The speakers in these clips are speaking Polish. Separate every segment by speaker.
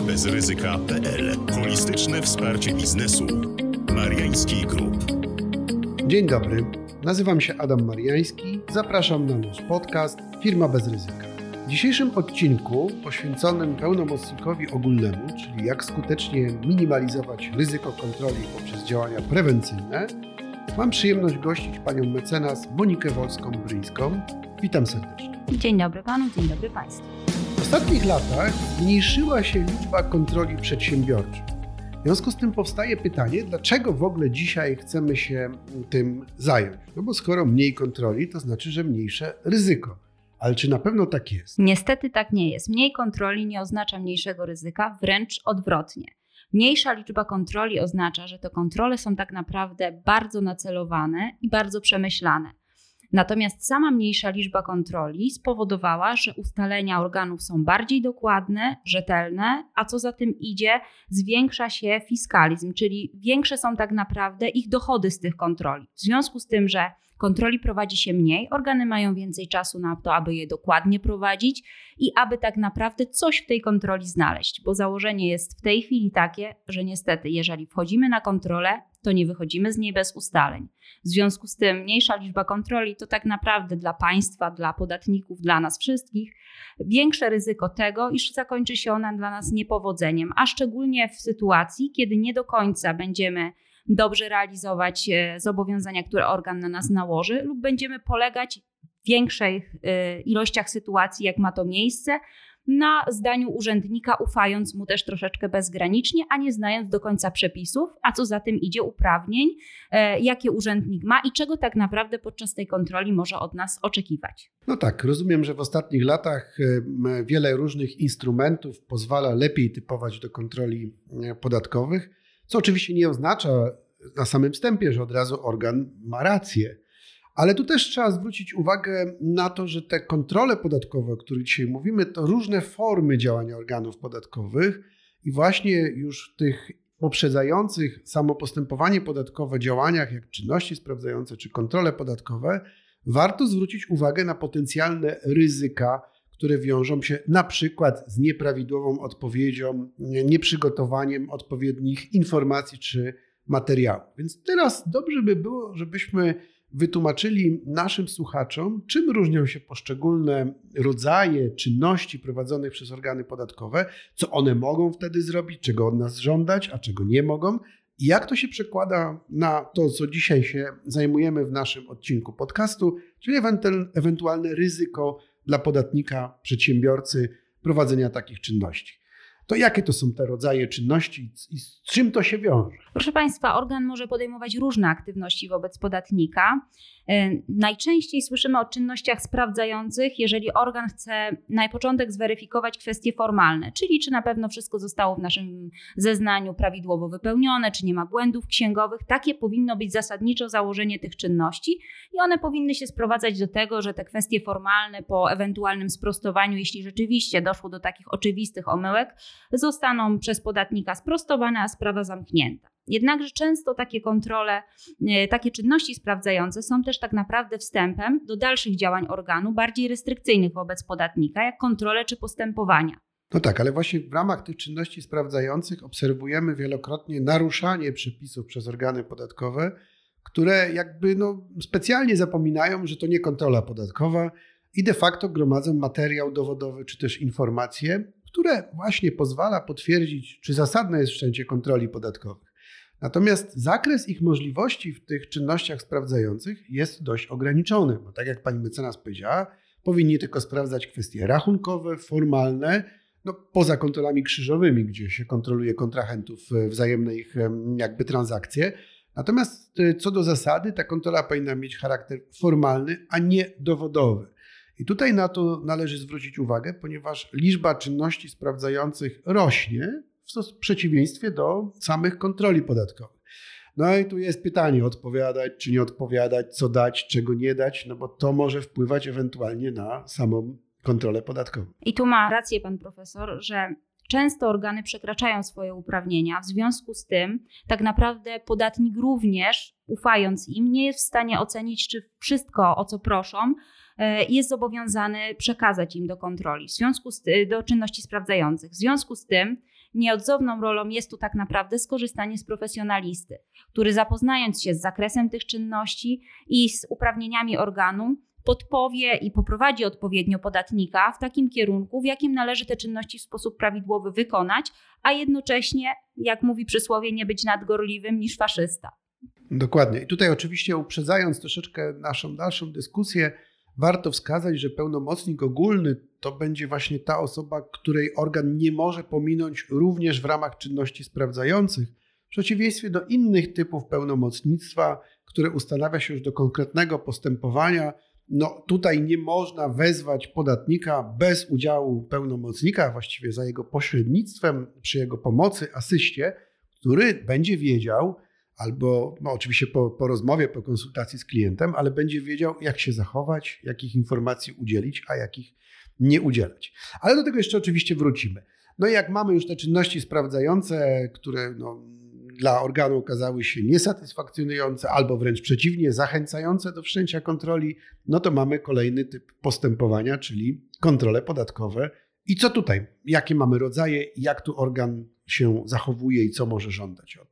Speaker 1: firmabezryzyka.pl Holistyczne wsparcie biznesu. Mariański Group.
Speaker 2: Dzień dobry, nazywam się Adam Mariański. Zapraszam na nasz podcast Firma bez ryzyka. W dzisiejszym odcinku poświęconym pełnomocnikowi ogólnemu, czyli jak skutecznie minimalizować ryzyko kontroli poprzez działania prewencyjne, mam przyjemność gościć panią mecenas Monikę Wolską-Bryńską. Witam serdecznie.
Speaker 3: Dzień dobry panu, dzień dobry państwu.
Speaker 2: Ostatnich latach zmniejszyła się liczba kontroli przedsiębiorczych. W związku z tym powstaje pytanie, dlaczego w ogóle dzisiaj chcemy się tym zająć? No bo skoro mniej kontroli, to znaczy, że mniejsze ryzyko. Ale czy na pewno tak jest?
Speaker 3: Niestety tak nie jest. Mniej kontroli nie oznacza mniejszego ryzyka, wręcz odwrotnie. Mniejsza liczba kontroli oznacza, że te kontrole są tak naprawdę bardzo nacelowane i bardzo przemyślane. Natomiast sama mniejsza liczba kontroli spowodowała, że ustalenia organów są bardziej dokładne, rzetelne, a co za tym idzie, zwiększa się fiskalizm, czyli większe są tak naprawdę ich dochody z tych kontroli. W związku z tym, że kontroli prowadzi się mniej, organy mają więcej czasu na to, aby je dokładnie prowadzić i aby tak naprawdę coś w tej kontroli znaleźć, bo założenie jest w tej chwili takie, że niestety, jeżeli wchodzimy na kontrolę, to nie wychodzimy z niej bez ustaleń. W związku z tym mniejsza liczba kontroli to tak naprawdę dla państwa, dla podatników, dla nas wszystkich większe ryzyko tego, iż zakończy się ona dla nas niepowodzeniem, a szczególnie w sytuacji, kiedy nie do końca będziemy dobrze realizować e, zobowiązania, które organ na nas nałoży, lub będziemy polegać w większych e, ilościach sytuacji, jak ma to miejsce, na zdaniu urzędnika, ufając mu też troszeczkę bezgranicznie, a nie znając do końca przepisów, a co za tym idzie uprawnień, e, jakie urzędnik ma i czego tak naprawdę podczas tej kontroli może od nas oczekiwać.
Speaker 2: No tak, rozumiem, że w ostatnich latach wiele różnych instrumentów pozwala lepiej typować do kontroli podatkowych. Co oczywiście nie oznacza na samym wstępie, że od razu organ ma rację. Ale tu też trzeba zwrócić uwagę na to, że te kontrole podatkowe, o których dzisiaj mówimy, to różne formy działania organów podatkowych i właśnie już w tych poprzedzających samo postępowanie podatkowe działaniach, jak czynności sprawdzające czy kontrole podatkowe, warto zwrócić uwagę na potencjalne ryzyka, które wiążą się na przykład z nieprawidłową odpowiedzią, nieprzygotowaniem odpowiednich informacji czy materiałów. Więc teraz dobrze by było, żebyśmy wytłumaczyli naszym słuchaczom, czym różnią się poszczególne rodzaje czynności prowadzonych przez organy podatkowe, co one mogą wtedy zrobić, czego od nas żądać, a czego nie mogą. Jak to się przekłada na to, co dzisiaj się zajmujemy w naszym odcinku podcastu, czyli ewentualne ryzyko dla podatnika, przedsiębiorcy prowadzenia takich czynności. To jakie to są te rodzaje czynności i z czym to się wiąże?
Speaker 3: Proszę Państwa, organ może podejmować różne aktywności wobec podatnika. E, najczęściej słyszymy o czynnościach sprawdzających, jeżeli organ chce na początek zweryfikować kwestie formalne, czyli czy na pewno wszystko zostało w naszym zeznaniu prawidłowo wypełnione, czy nie ma błędów księgowych. Takie powinno być zasadniczo założenie tych czynności i one powinny się sprowadzać do tego, że te kwestie formalne po ewentualnym sprostowaniu, jeśli rzeczywiście doszło do takich oczywistych omyłek, zostaną przez podatnika sprostowane, a sprawa zamknięta. Jednakże często takie kontrole, e, takie czynności sprawdzające są też tak naprawdę wstępem do dalszych działań organu, bardziej restrykcyjnych wobec podatnika, jak kontrole czy postępowania.
Speaker 2: No tak, ale właśnie w ramach tych czynności sprawdzających obserwujemy wielokrotnie naruszanie przepisów przez organy podatkowe, które jakby no, specjalnie zapominają, że to nie kontrola podatkowa i de facto gromadzą materiał dowodowy czy też informacje, które właśnie pozwala potwierdzić, czy zasadne jest wszczęcie kontroli podatkowych. Natomiast zakres ich możliwości w tych czynnościach sprawdzających jest dość ograniczony, bo tak jak pani mecenas powiedziała, powinni tylko sprawdzać kwestie rachunkowe, formalne, no, poza kontrolami krzyżowymi, gdzie się kontroluje kontrahentów, e, wzajemne ich jakby transakcje. Natomiast e, co do zasady, ta kontrola powinna mieć charakter formalny, a nie dowodowy. I tutaj na to należy zwrócić uwagę, ponieważ liczba czynności sprawdzających rośnie, w przeciwieństwie do samych kontroli podatkowych. No i tu jest pytanie, odpowiadać czy nie odpowiadać, co dać, czego nie dać, no bo to może wpływać ewentualnie na samą kontrolę podatkową.
Speaker 3: I tu ma rację pan profesor, że często organy przekraczają swoje uprawnienia. W związku z tym, tak naprawdę podatnik również, ufając im, nie jest w stanie ocenić, czy wszystko, o co proszą, e, jest zobowiązany przekazać im do kontroli, w związku z, do czynności sprawdzających. W związku z tym, Nieodzowną rolą jest tu tak naprawdę skorzystanie z profesjonalisty, który zapoznając się z zakresem tych czynności i z uprawnieniami organu, podpowie i poprowadzi odpowiednio podatnika w takim kierunku, w jakim należy te czynności w sposób prawidłowy wykonać, a jednocześnie, jak mówi przysłowie, nie być nadgorliwym niż faszysta.
Speaker 2: Dokładnie. I tutaj oczywiście uprzedzając troszeczkę naszą dalszą dyskusję, warto wskazać, że pełnomocnik ogólny to będzie właśnie ta osoba, której organ nie może pominąć również w ramach czynności sprawdzających, w przeciwieństwie do innych typów pełnomocnictwa, które ustanawia się już do konkretnego postępowania. No tutaj nie można wezwać podatnika bez udziału pełnomocnika, właściwie za jego pośrednictwem, przy jego pomocy, asyście, który będzie wiedział, albo no oczywiście po, po rozmowie, po konsultacji z klientem, ale będzie wiedział, jak się zachować, jakich informacji udzielić, a jakich nie udzielać. Ale do tego jeszcze oczywiście wrócimy. No i jak mamy już te czynności sprawdzające, które no, dla organu okazały się niesatysfakcjonujące albo wręcz przeciwnie, zachęcające do wszczęcia kontroli, no to mamy kolejny typ postępowania, czyli kontrole podatkowe. I co tutaj? Jakie mamy rodzaje, jak tu organ się zachowuje i co może żądać od?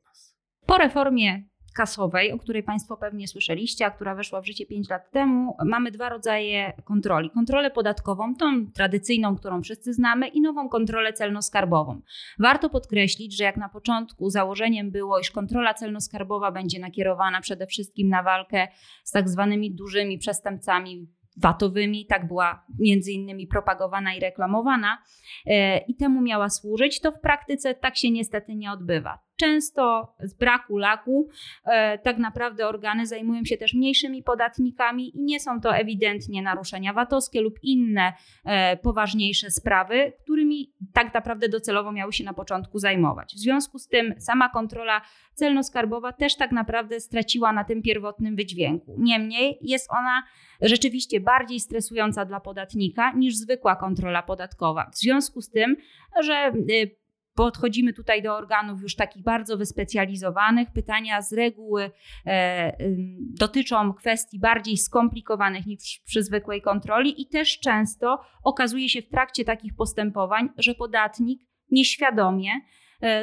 Speaker 3: Po reformie kasowej, o której Państwo pewnie słyszeliście, a która weszła w życie 5 lat temu, mamy dwa rodzaje kontroli. Kontrolę podatkową, tą tradycyjną, którą wszyscy znamy, i nową kontrolę celno-skarbową. Warto podkreślić, że jak na początku założeniem było, iż kontrola celno-skarbowa będzie nakierowana przede wszystkim na walkę z tak zwanymi dużymi przestępcami watowymi, tak była między innymi propagowana i reklamowana e, i temu miała służyć, to w praktyce tak się niestety nie odbywa. Często z braku laku e, tak naprawdę organy zajmują się też mniejszymi podatnikami i nie są to ewidentnie naruszenia VAT-owskie lub inne e, poważniejsze sprawy, którymi tak naprawdę docelowo miały się na początku zajmować. W związku z tym sama kontrola celno-skarbowa też tak naprawdę straciła na tym pierwotnym wydźwięku. Niemniej jest ona rzeczywiście bardziej stresująca dla podatnika niż zwykła kontrola podatkowa. W związku z tym, że y, podchodzimy tutaj do organów już takich bardzo wyspecjalizowanych. Pytania z reguły e, dotyczą kwestii bardziej skomplikowanych niż przy zwykłej kontroli i też często okazuje się w trakcie takich postępowań, że podatnik nieświadomie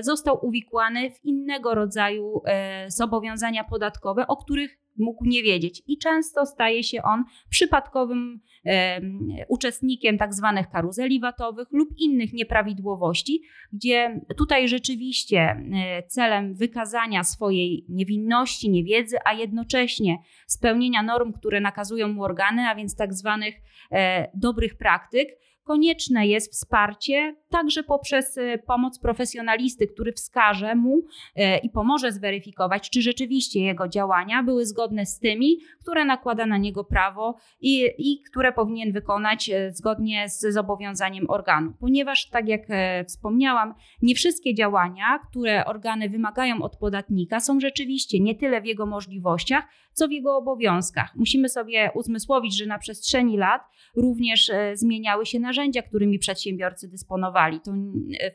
Speaker 3: został uwikłany w innego rodzaju e, zobowiązania podatkowe, o których mógł nie wiedzieć. I często staje się on przypadkowym e, uczestnikiem tak zwanych karuzeli watowych lub innych nieprawidłowości, gdzie tutaj rzeczywiście e, celem wykazania swojej niewinności, niewiedzy, a jednocześnie spełnienia norm, które nakazują mu organy, a więc tak zwanych e, dobrych praktyk, konieczne jest wsparcie także poprzez e, pomoc profesjonalisty, który wskaże mu e, i pomoże zweryfikować, czy rzeczywiście jego działania były zgodne z tymi, które nakłada na niego prawo i, i które powinien wykonać e, zgodnie z zobowiązaniem organu. Ponieważ, tak jak wspomniałam, nie wszystkie działania, które organy wymagają od podatnika, są rzeczywiście nie tyle w jego możliwościach, co w jego obowiązkach. Musimy sobie uzmysłowić, że na przestrzeni lat również zmieniały się narzędzia, którymi przedsiębiorcy dysponowali to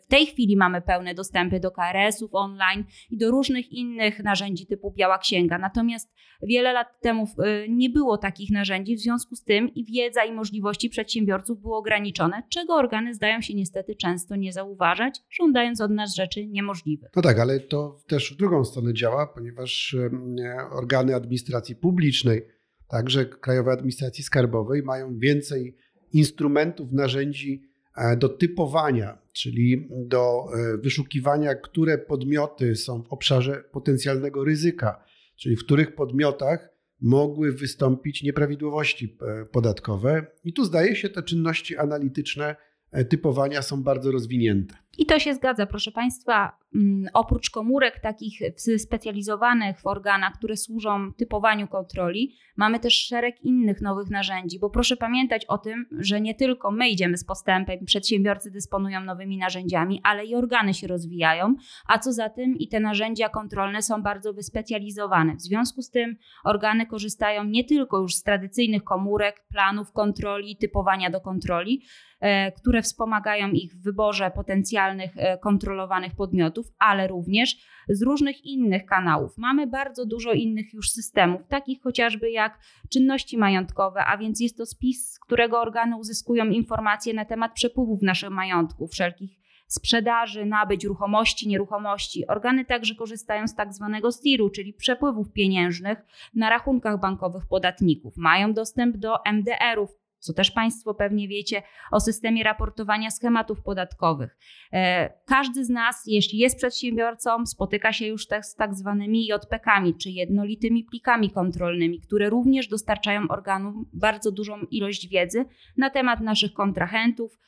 Speaker 3: w tej chwili mamy pełne dostępy do KRS-ów online i do różnych innych narzędzi typu Biała Księga. Natomiast wiele lat temu y, nie było takich narzędzi, w związku z tym i wiedza i możliwości przedsiębiorców były ograniczone, czego organy zdają się niestety często nie zauważać, żądając od nas rzeczy niemożliwych.
Speaker 2: No tak, ale to też w drugą stronę działa, ponieważ organy administracji publicznej, także Krajowej Administracji Skarbowej, mają więcej instrumentów, narzędzi E, do typowania, czyli do e, wyszukiwania, które podmioty są w obszarze potencjalnego ryzyka, czyli w których podmiotach mogły wystąpić nieprawidłowości e, podatkowe. I tu zdaje się, te czynności analityczne typowania są bardzo rozwinięte.
Speaker 3: I to się zgadza, proszę Państwa. Mm, oprócz komórek takich specjalizowanych w organach, które służą typowaniu kontroli, mamy też szereg innych nowych narzędzi, bo proszę pamiętać o tym, że nie tylko my idziemy z postępem, przedsiębiorcy dysponują nowymi narzędziami, ale i organy się rozwijają, a co za tym i te narzędzia kontrolne są bardzo wyspecjalizowane. W związku z tym organy korzystają nie tylko już z tradycyjnych komórek, planów kontroli, typowania do kontroli, e, które wspomagają ich w wyborze potencjalnych e, kontrolowanych podmiotów ale również z różnych innych kanałów. Mamy bardzo dużo innych już systemów, takich chociażby jak czynności majątkowe, a więc jest to spis, z którego organy uzyskują informacje na temat przepływów naszych majątków, wszelkich sprzedaży, nabyć ruchomości, nieruchomości. Organy także korzystają z tak zwanego STIR-u, czyli przepływów pieniężnych na rachunkach bankowych podatników. Mają dostęp do MDR-ów, co też Państwo pewnie wiecie o systemie raportowania schematów podatkowych. E, każdy z nas, jeśli jest przedsiębiorcą, spotyka się już z tak zwanymi JPK-ami, czy jednolitymi plikami kontrolnymi, które również dostarczają organom bardzo dużą ilość wiedzy na temat naszych kontrahentów,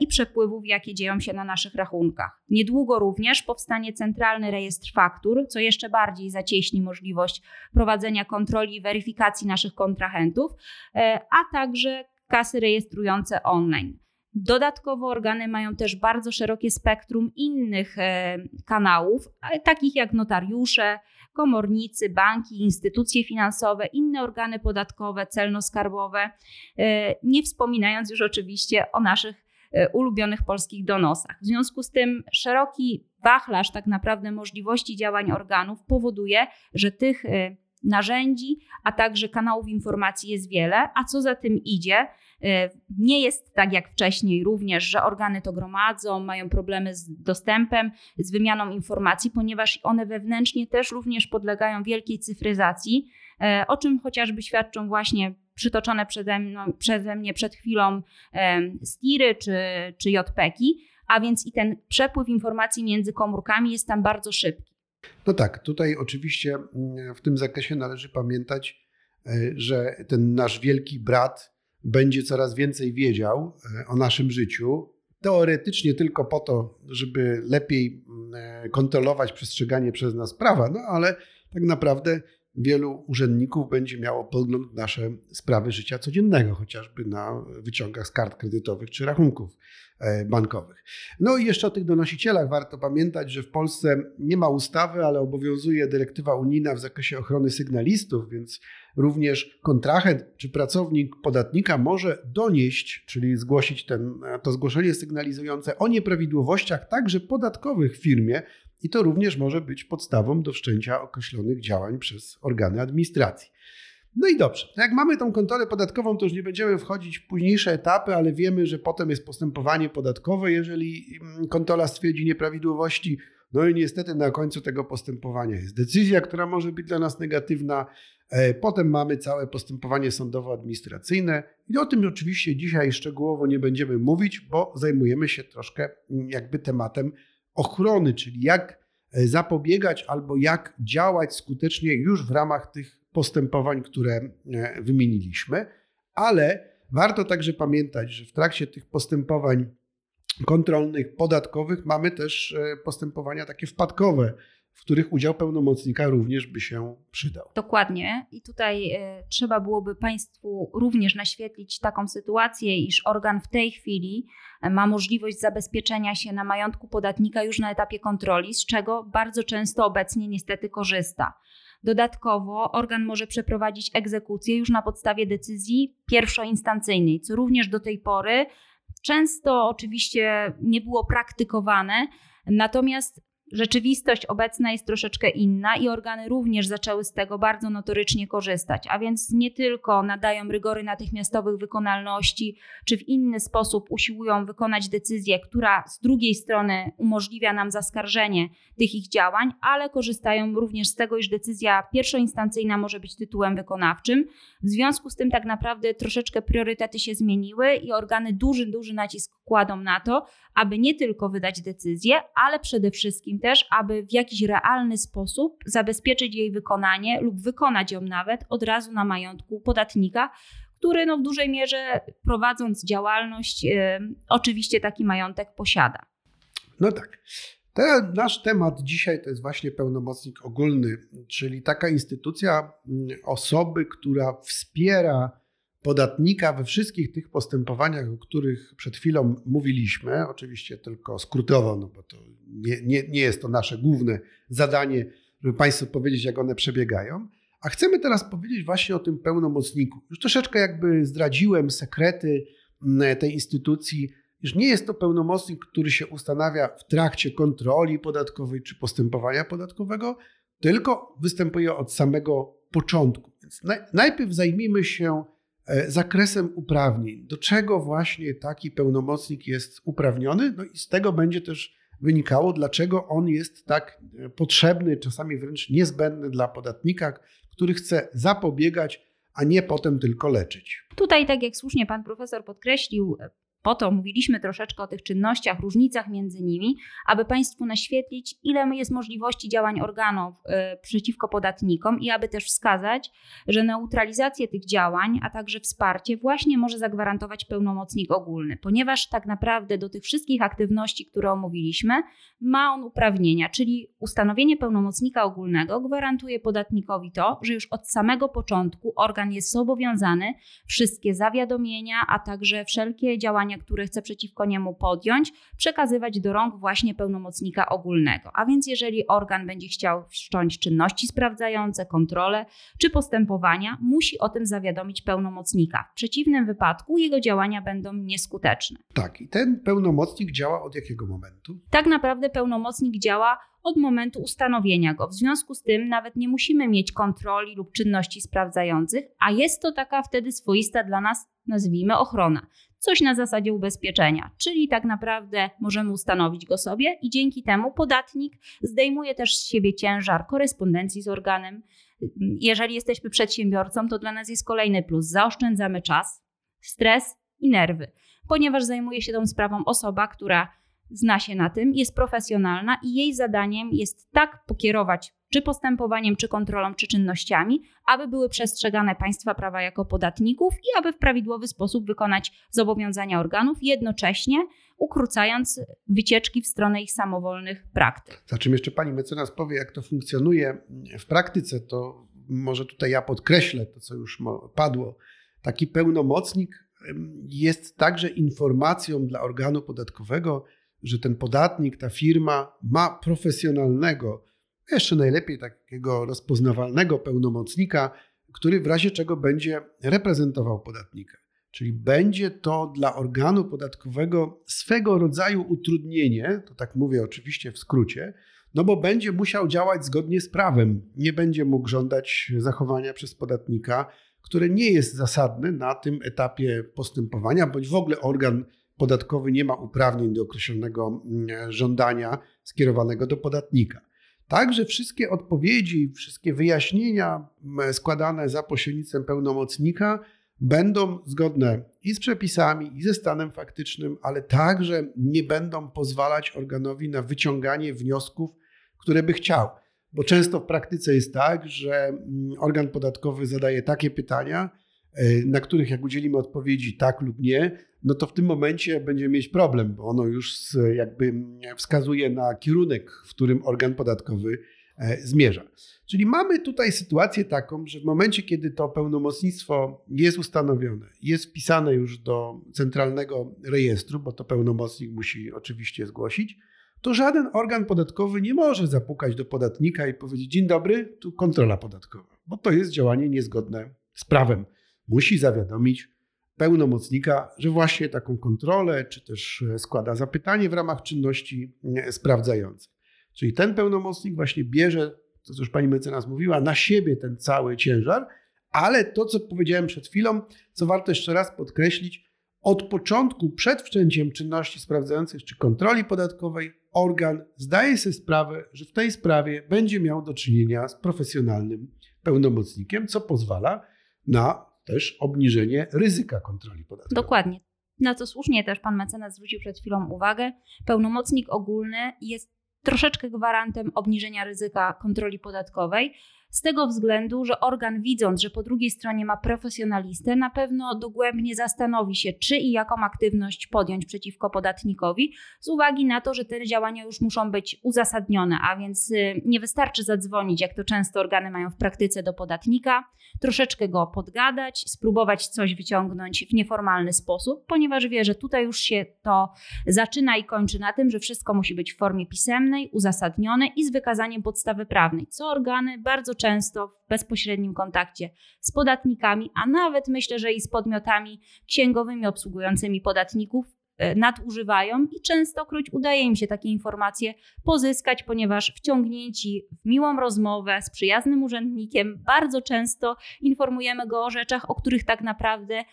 Speaker 3: i przepływów, jakie dzieją się na naszych rachunkach. Niedługo również powstanie centralny rejestr faktur, co jeszcze bardziej zacieśni możliwość prowadzenia kontroli i weryfikacji naszych kontrahentów, e, a także kasy rejestrujące online. Dodatkowo organy mają też bardzo szerokie spektrum innych e, kanałów, takich jak notariusze, komornicy, banki, instytucje finansowe, inne organy podatkowe, celno-skarbowe, e, nie wspominając już oczywiście o naszych e, ulubionych polskich donosach. W związku z tym szeroki wachlarz tak naprawdę możliwości działań organów powoduje, że tych narzędzi, a także kanałów informacji jest wiele, a co za tym idzie, e, nie jest tak jak wcześniej również, że organy to gromadzą, mają problemy z dostępem, z wymianą informacji, ponieważ one wewnętrznie też również podlegają wielkiej cyfryzacji, e, o czym chociażby świadczą właśnie przytoczone przeze, mną, przeze mnie przed chwilą STIRy czy, czy a więc i ten przepływ informacji między komórkami jest tam bardzo szybki.
Speaker 2: No tak, tutaj oczywiście mm, w tym zakresie należy pamiętać, e, że ten nasz wielki brat będzie coraz więcej wiedział e, o naszym życiu. Teoretycznie tylko po to, żeby lepiej mm, e, kontrolować przestrzeganie przez nas prawa, no ale tak naprawdę wielu urzędników będzie miało pogląd na nasze sprawy życia codziennego, chociażby na wyciągach z kart kredytowych czy rachunków e, bankowych. No i jeszcze o tych donosicielach warto pamiętać, że w Polsce nie ma ustawy, ale obowiązuje dyrektywa unijna w zakresie ochrony sygnalistów, więc również kontrahent czy pracownik podatnika może donieść, czyli zgłosić ten, to zgłoszenie sygnalizujące o nieprawidłowościach także podatkowych w firmie, i to również może być podstawą do wszczęcia określonych działań przez organy administracji. No i dobrze, jak mamy tą kontrolę podatkową, to już nie będziemy wchodzić w późniejsze etapy, ale wiemy, że potem jest postępowanie podatkowe, jeżeli mm, kontrola stwierdzi nieprawidłowości. No i niestety na końcu tego postępowania jest decyzja, która może być dla nas negatywna. E, potem mamy całe postępowanie sądowo-administracyjne i o tym oczywiście dzisiaj szczegółowo nie będziemy mówić, bo zajmujemy się troszkę mm, jakby tematem ochrony, czyli jak e, zapobiegać albo jak działać skutecznie już w ramach tych postępowań, które e, wymieniliśmy, ale warto także pamiętać, że w trakcie tych postępowań kontrolnych, podatkowych mamy też e, postępowania takie wpadkowe, w których udział pełnomocnika również by się przydał.
Speaker 3: Dokładnie. I tutaj y, trzeba byłoby Państwu również naświetlić taką sytuację, iż organ w tej chwili e, ma możliwość zabezpieczenia się na majątku podatnika już na etapie kontroli, z czego bardzo często obecnie niestety korzysta. Dodatkowo organ może przeprowadzić egzekucję już na podstawie decyzji pierwszoinstancyjnej, co również do tej pory często oczywiście nie było praktykowane. Natomiast Rzeczywistość obecna jest troszeczkę inna i organy również zaczęły z tego bardzo notorycznie korzystać, a więc nie tylko nadają rygory natychmiastowych wykonalności, czy w inny sposób usiłują wykonać decyzję, która z drugiej strony umożliwia nam zaskarżenie tych ich działań, ale korzystają również z tego, iż decyzja pierwszoinstancyjna może być tytułem wykonawczym. W związku z tym tak naprawdę troszeczkę priorytety się zmieniły i organy duży, duży nacisk kładą na to, aby nie tylko wydać decyzję, ale przede wszystkim też, aby w jakiś realny sposób zabezpieczyć jej wykonanie lub wykonać ją nawet od razu na majątku podatnika, który no w dużej mierze prowadząc działalność, yy, oczywiście taki majątek posiada.
Speaker 2: No tak. Ten nasz temat dzisiaj to jest właśnie pełnomocnik ogólny, czyli taka instytucja mm, osoby, która wspiera podatnika we wszystkich tych postępowaniach, o których przed chwilą mówiliśmy, oczywiście tylko skrótowo, no bo to nie, nie, nie jest to nasze główne zadanie, żeby Państwu powiedzieć, jak one przebiegają. A chcemy teraz powiedzieć właśnie o tym pełnomocniku. Już troszeczkę jakby zdradziłem sekrety mm, tej instytucji, iż nie jest to pełnomocnik, który się ustanawia w trakcie kontroli podatkowej czy postępowania podatkowego, tylko występuje od samego początku. Więc najpierw zajmijmy się zakresem uprawnień, do czego właśnie taki pełnomocnik jest uprawniony, no i z tego będzie też wynikało, dlaczego on jest tak e, potrzebny, czasami wręcz niezbędny dla podatnika, który chce zapobiegać, a nie potem tylko leczyć.
Speaker 3: Tutaj, tak jak słusznie pan profesor podkreślił, po to mówiliśmy troszeczkę o tych czynnościach, różnicach między nimi, aby Państwu naświetlić, ile jest możliwości działań organów y, przeciwko podatnikom i aby też wskazać, że neutralizację tych działań, a także wsparcie właśnie może zagwarantować pełnomocnik ogólny, ponieważ tak naprawdę do tych wszystkich aktywności, które omówiliśmy, ma on uprawnienia, czyli ustanowienie pełnomocnika ogólnego gwarantuje podatnikowi to, że już od samego początku organ jest zobowiązany wszystkie zawiadomienia, a także wszelkie działania, działania, które chce przeciwko niemu podjąć, przekazywać do rąk właśnie pełnomocnika ogólnego. A więc jeżeli organ będzie chciał wszcząć czynności sprawdzające, kontrole czy postępowania, musi o tym zawiadomić pełnomocnika. W przeciwnym wypadku jego działania będą nieskuteczne.
Speaker 2: Tak, i ten pełnomocnik działa od jakiego momentu?
Speaker 3: Tak naprawdę pełnomocnik działa od momentu ustanowienia go. W związku z tym nawet nie musimy mieć kontroli lub czynności sprawdzających, a jest to taka wtedy swoista dla nas, nazwijmy, ochrona coś na zasadzie ubezpieczenia, czyli tak naprawdę możemy ustanowić go sobie i dzięki temu podatnik zdejmuje też z siebie ciężar korespondencji z organem. Jeżeli jesteśmy przedsiębiorcą, to dla nas jest kolejny plus. Zaoszczędzamy czas, stres i nerwy, ponieważ zajmuje się tą sprawą osoba, która zna się na tym, jest profesjonalna i jej zadaniem jest tak pokierować czy postępowaniem, czy kontrolą, czy czynnościami, aby były przestrzegane państwa prawa jako podatników i aby w prawidłowy sposób wykonać zobowiązania organów, jednocześnie ukrócając wycieczki w stronę ich samowolnych praktyk.
Speaker 2: Za czym jeszcze pani mecenas powie, jak to funkcjonuje w praktyce, to może tutaj ja podkreślę to, co już padło. Taki pełnomocnik jest także informacją dla organu podatkowego, że ten podatnik, ta firma ma profesjonalnego, jeszcze najlepiej takiego rozpoznawalnego pełnomocnika, który w razie czego będzie reprezentował podatnika. Czyli będzie to dla organu podatkowego swego rodzaju utrudnienie, to tak mówię oczywiście w skrócie, no bo będzie musiał działać zgodnie z prawem. Nie będzie mógł żądać zachowania przez podatnika, które nie jest zasadne na tym etapie postępowania, bądź w ogóle organ podatkowy nie ma uprawnień do określonego mm, żądania skierowanego do podatnika. Także wszystkie odpowiedzi, wszystkie wyjaśnienia składane za pośrednictwem pełnomocnika będą zgodne i z przepisami, i ze stanem faktycznym, ale także nie będą pozwalać organowi na wyciąganie wniosków, które by chciał. Bo często w praktyce jest tak, że mm, organ podatkowy zadaje takie pytania, na których jak udzielimy odpowiedzi tak lub nie, no to w tym momencie będziemy mieć problem, bo ono już jakby wskazuje na kierunek, w którym organ podatkowy e, zmierza. Czyli mamy tutaj sytuację taką, że w momencie, kiedy to pełnomocnictwo jest ustanowione, jest wpisane już do centralnego rejestru, bo to pełnomocnik musi oczywiście zgłosić, to żaden organ podatkowy nie może zapukać do podatnika i powiedzieć: Dzień dobry, tu kontrola podatkowa, bo to jest działanie niezgodne z prawem. Musi zawiadomić pełnomocnika, że właśnie taką kontrolę, czy też e, składa zapytanie w ramach czynności e, sprawdzających. Czyli ten pełnomocnik właśnie bierze, to co już pani mecenas mówiła, na siebie ten cały ciężar, ale to, co powiedziałem przed chwilą, co warto jeszcze raz podkreślić, od początku, przed wszczęciem czynności sprawdzających czy kontroli podatkowej, organ zdaje sobie sprawę, że w tej sprawie będzie miał do czynienia z profesjonalnym pełnomocnikiem, co pozwala na też obniżenie ryzyka kontroli podatkowej.
Speaker 3: Dokładnie. Na co słusznie też pan mecenas zwrócił przed chwilą uwagę, pełnomocnik ogólny jest troszeczkę gwarantem obniżenia ryzyka kontroli podatkowej, z tego względu, że organ widząc, że po drugiej stronie ma profesjonalistę, na pewno dogłębnie zastanowi się, czy i jaką aktywność podjąć przeciwko podatnikowi, z uwagi na to, że te działania już muszą być uzasadnione, a więc y, nie wystarczy zadzwonić, jak to często organy mają w praktyce do podatnika, troszeczkę go podgadać, spróbować coś wyciągnąć w nieformalny sposób, ponieważ wie, że tutaj już się to zaczyna i kończy na tym, że wszystko musi być w formie pisemnej, uzasadnione i z wykazaniem podstawy prawnej, co organy bardzo często w bezpośrednim kontakcie z podatnikami, a nawet myślę, że i z podmiotami księgowymi obsługującymi podatników e, nadużywają i częstokroć udaje im się takie informacje pozyskać, ponieważ wciągnięci w miłą rozmowę z przyjaznym urzędnikiem bardzo często informujemy go o rzeczach, o których tak naprawdę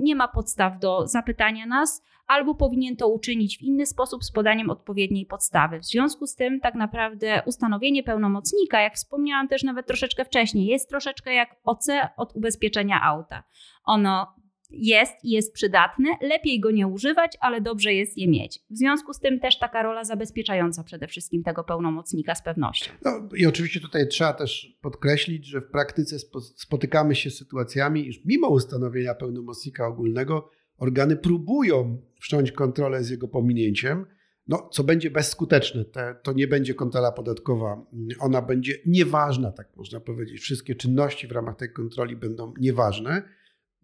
Speaker 3: nie ma podstaw do zapytania nas, albo powinien to uczynić w inny sposób z podaniem odpowiedniej podstawy. W związku z tym, tak naprawdę ustanowienie pełnomocnika, jak wspomniałam też nawet troszeczkę wcześniej, jest troszeczkę jak OC od ubezpieczenia auta. Ono jest i jest przydatne, lepiej go nie używać, ale dobrze jest je mieć. W związku z tym też taka rola zabezpieczająca przede wszystkim tego pełnomocnika z pewnością.
Speaker 2: No i oczywiście tutaj trzeba też podkreślić, że w praktyce spotykamy się z sytuacjami, iż mimo ustanowienia pełnomocnika ogólnego organy próbują wszcząć kontrolę z jego pominięciem, no, co będzie bezskuteczne. Te, to nie będzie kontrola podatkowa. Ona będzie nieważna, tak można powiedzieć. Wszystkie czynności w ramach tej kontroli będą nieważne.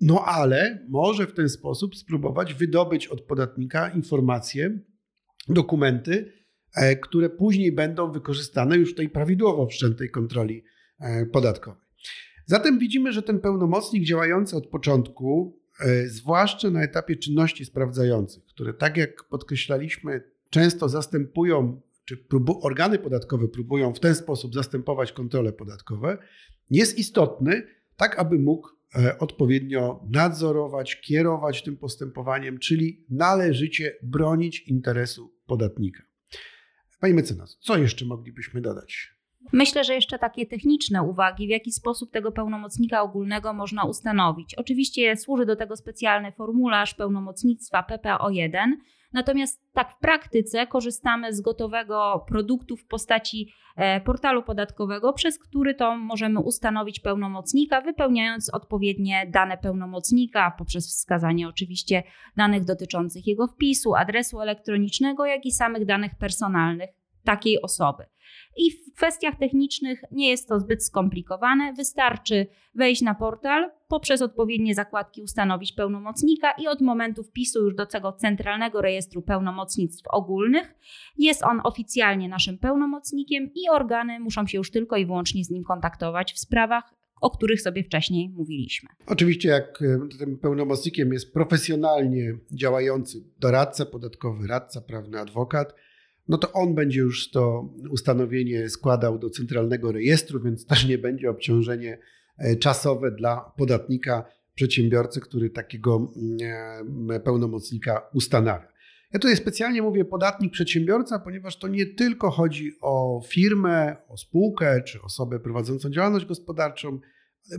Speaker 2: No ale może w ten sposób spróbować wydobyć od podatnika informacje, dokumenty, e, które później będą wykorzystane już w tej prawidłowo wszczętej kontroli e, podatkowej. Zatem widzimy, że ten pełnomocnik działający od początku, e, zwłaszcza na etapie czynności sprawdzających, które tak jak podkreślaliśmy, często zastępują, czy próbu, organy podatkowe próbują w ten sposób zastępować kontrole podatkowe, jest istotny, tak aby mógł odpowiednio nadzorować, kierować tym postępowaniem, czyli należycie bronić interesu podatnika. Pani mecenas, co jeszcze moglibyśmy dodać?
Speaker 3: Myślę, że jeszcze takie techniczne uwagi, w jaki sposób tego pełnomocnika ogólnego można ustanowić. Oczywiście służy do tego specjalny formularz pełnomocnictwa PPO1, Natomiast tak w praktyce korzystamy z gotowego produktu w postaci e, portalu podatkowego, przez który to możemy ustanowić pełnomocnika, wypełniając odpowiednie dane pełnomocnika poprzez wskazanie oczywiście danych dotyczących jego wpisu, adresu elektronicznego, jak i samych danych personalnych takiej osoby. I w kwestiach technicznych nie jest to zbyt skomplikowane. Wystarczy wejść na portal, poprzez odpowiednie zakładki ustanowić pełnomocnika i od momentu wpisu już do tego centralnego rejestru pełnomocnictw ogólnych jest on oficjalnie naszym pełnomocnikiem i organy muszą się już tylko i wyłącznie z nim kontaktować w sprawach o których sobie wcześniej mówiliśmy.
Speaker 2: Oczywiście, jak e, tym pełnomocnikiem jest profesjonalnie działający doradca podatkowy, radca prawny, adwokat, no to on będzie już to ustanowienie składał do centralnego rejestru, więc też nie będzie obciążenie e, czasowe dla podatnika, przedsiębiorcy, który takiego mm, e, pełnomocnika ustanawia. Ja tutaj specjalnie mówię podatnik, przedsiębiorca, ponieważ to nie tylko chodzi o firmę, o spółkę czy osobę prowadzącą działalność gospodarczą,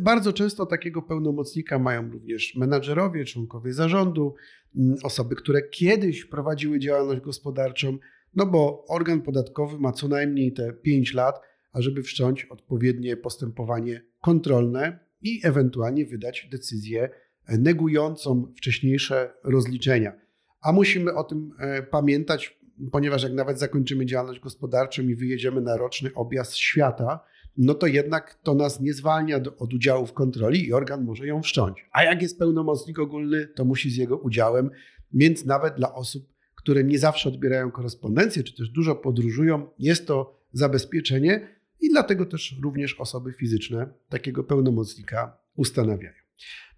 Speaker 2: bardzo często takiego pełnomocnika mają również menadżerowie, członkowie zarządu, mm, osoby, które kiedyś prowadziły działalność gospodarczą, no bo organ podatkowy ma co najmniej te 5 lat, ażeby wszcząć odpowiednie postępowanie kontrolne i ewentualnie wydać decyzję negującą wcześniejsze rozliczenia. A musimy o tym e, pamiętać, ponieważ jak nawet zakończymy działalność gospodarczą i wyjedziemy na roczny objazd świata, no to jednak to nas nie zwalnia do, od udziału w kontroli i organ może ją wszcząć. A jak jest pełnomocnik ogólny, to musi z jego udziałem, więc nawet dla osób które nie zawsze odbierają korespondencję, czy też dużo podróżują, jest to zabezpieczenie i dlatego też również osoby fizyczne takiego pełnomocnika ustanawiają.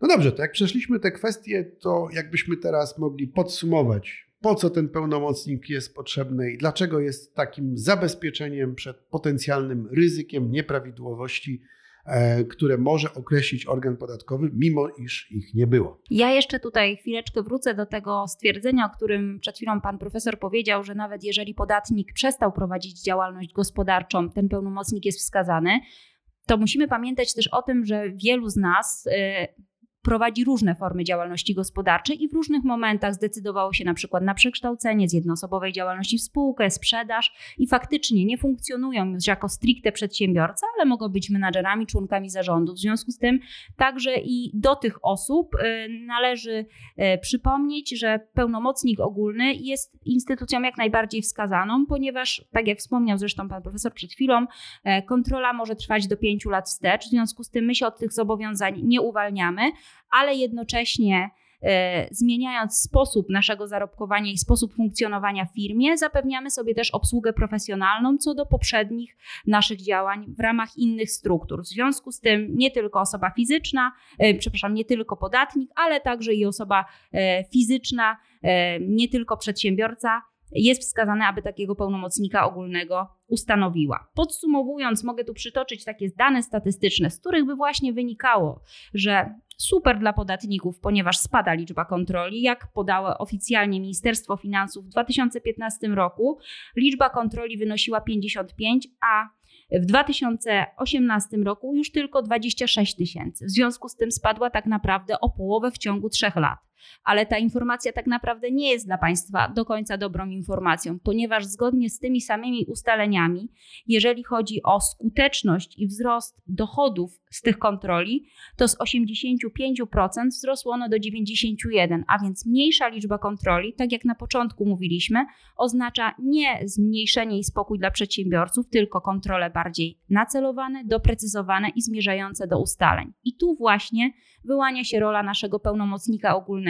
Speaker 2: No dobrze, to jak przeszliśmy te kwestie, to jakbyśmy teraz mogli podsumować, po co ten pełnomocnik jest potrzebny i dlaczego jest takim zabezpieczeniem przed potencjalnym ryzykiem nieprawidłowości które może określić organ podatkowy, mimo iż ich nie było.
Speaker 3: Ja jeszcze tutaj chwileczkę wrócę do tego stwierdzenia, o którym przed chwilą pan profesor powiedział, że nawet jeżeli podatnik przestał prowadzić działalność gospodarczą, ten pełnomocnik jest wskazany. To musimy pamiętać też o tym, że wielu z nas e, prowadzi różne formy działalności gospodarczej i w różnych momentach zdecydowało się na przykład na przekształcenie z jednoosobowej działalności w spółkę, sprzedaż i faktycznie nie funkcjonują już jako stricte przedsiębiorca, ale mogą być menadżerami, członkami zarządu. W związku z tym także i do tych osób y, należy y, przypomnieć, że pełnomocnik ogólny jest instytucją jak najbardziej wskazaną, ponieważ, tak jak wspomniał zresztą pan profesor przed chwilą, e, kontrola może trwać do pięciu lat wstecz. W związku z tym my się od tych zobowiązań nie uwalniamy, ale jednocześnie e, zmieniając sposób naszego zarobkowania i sposób funkcjonowania w firmie, zapewniamy sobie też obsługę profesjonalną co do poprzednich naszych działań w ramach innych struktur. W związku z tym nie tylko osoba fizyczna, e, przepraszam, nie tylko podatnik, ale także i osoba e, fizyczna, nie tylko przedsiębiorca jest wskazane, aby takiego pełnomocnika ogólnego ustanowiła. Podsumowując, mogę tu przytoczyć takie dane statystyczne, z których by właśnie wynikało, że super dla podatników, ponieważ spada liczba kontroli. Jak podało oficjalnie Ministerstwo Finansów w 2015 roku, liczba kontroli wynosiła 55, a w 2018 roku już tylko 26 tysięcy. W związku z tym spadła tak naprawdę o połowę w ciągu trzech lat ale ta informacja tak naprawdę nie jest dla Państwa do końca dobrą informacją, ponieważ zgodnie z tymi samymi ustaleniami, jeżeli chodzi o skuteczność i wzrost dochodów z tych kontroli, to z 85% wzrosło ono do 91%, a więc mniejsza liczba kontroli, tak jak na początku mówiliśmy, oznacza nie zmniejszenie i spokój dla przedsiębiorców, tylko kontrole bardziej nacelowane, doprecyzowane i zmierzające do ustaleń. I tu właśnie wyłania się rola naszego pełnomocnika ogólnego,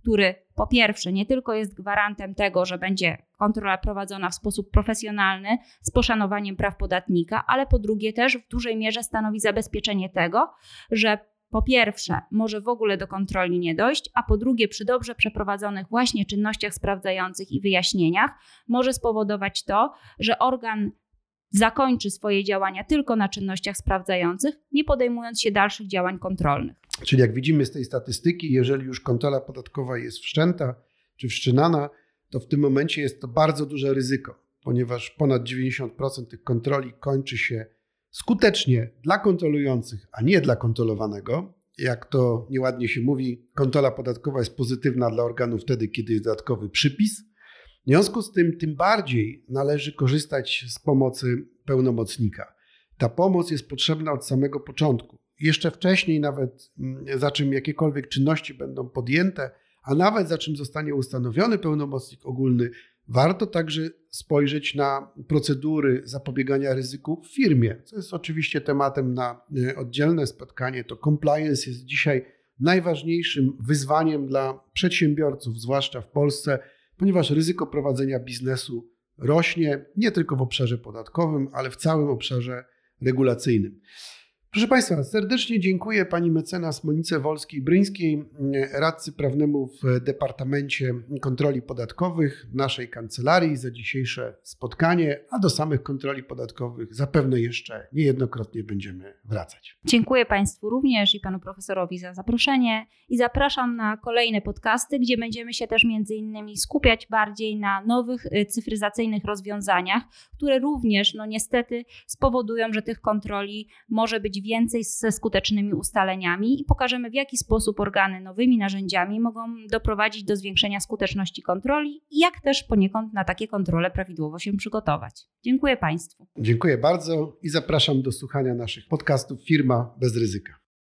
Speaker 3: który po pierwsze nie tylko jest gwarantem tego, że będzie kontrola prowadzona w sposób profesjonalny, z poszanowaniem praw podatnika, ale po drugie też w dużej mierze stanowi zabezpieczenie tego, że po pierwsze, może w ogóle do kontroli nie dojść, a po drugie, przy dobrze przeprowadzonych właśnie czynnościach sprawdzających i wyjaśnieniach, może spowodować to, że organ zakończy swoje działania tylko na czynnościach sprawdzających, nie podejmując się dalszych działań kontrolnych.
Speaker 2: Czyli jak widzimy z tej statystyki, jeżeli już kontrola podatkowa jest wszczęta czy wszczynana, to w tym momencie jest to bardzo duże ryzyko, ponieważ ponad 90% tych kontroli kończy się skutecznie dla kontrolujących, a nie dla kontrolowanego. Jak to nieładnie się mówi, kontrola podatkowa jest pozytywna dla organu wtedy, kiedy jest dodatkowy przypis. W związku z tym, tym bardziej należy korzystać z pomocy pełnomocnika. Ta pomoc jest potrzebna od samego początku jeszcze wcześniej, nawet mm, za czym jakiekolwiek czynności będą podjęte, a nawet za czym zostanie ustanowiony pełnomocnik ogólny, warto także spojrzeć na procedury zapobiegania ryzyku w firmie, co jest oczywiście tematem na y, oddzielne spotkanie. To compliance jest dzisiaj najważniejszym wyzwaniem dla przedsiębiorców, zwłaszcza w Polsce, ponieważ ryzyko prowadzenia biznesu rośnie nie tylko w obszarze podatkowym, ale w całym obszarze regulacyjnym. Proszę Państwa, serdecznie dziękuję Pani mecenas Monice Wolskiej-Bryńskiej, radcy prawnemu w Departamencie Kontroli Podatkowych naszej kancelarii za dzisiejsze spotkanie, a do samych kontroli podatkowych zapewne jeszcze niejednokrotnie będziemy wracać.
Speaker 3: Dziękuję Państwu również i Panu Profesorowi za zaproszenie i zapraszam na kolejne podcasty, gdzie będziemy się też między innymi skupiać bardziej na nowych y, cyfryzacyjnych rozwiązaniach, które również no niestety spowodują, że tych kontroli może być więcej ze skutecznymi ustaleniami i pokażemy, w jaki sposób organy nowymi narzędziami mogą doprowadzić do zwiększenia skuteczności kontroli i jak też poniekąd na takie kontrole prawidłowo się przygotować. Dziękuję Państwu.
Speaker 2: Dziękuję bardzo i zapraszam do słuchania naszych podcastów Firma bez ryzyka.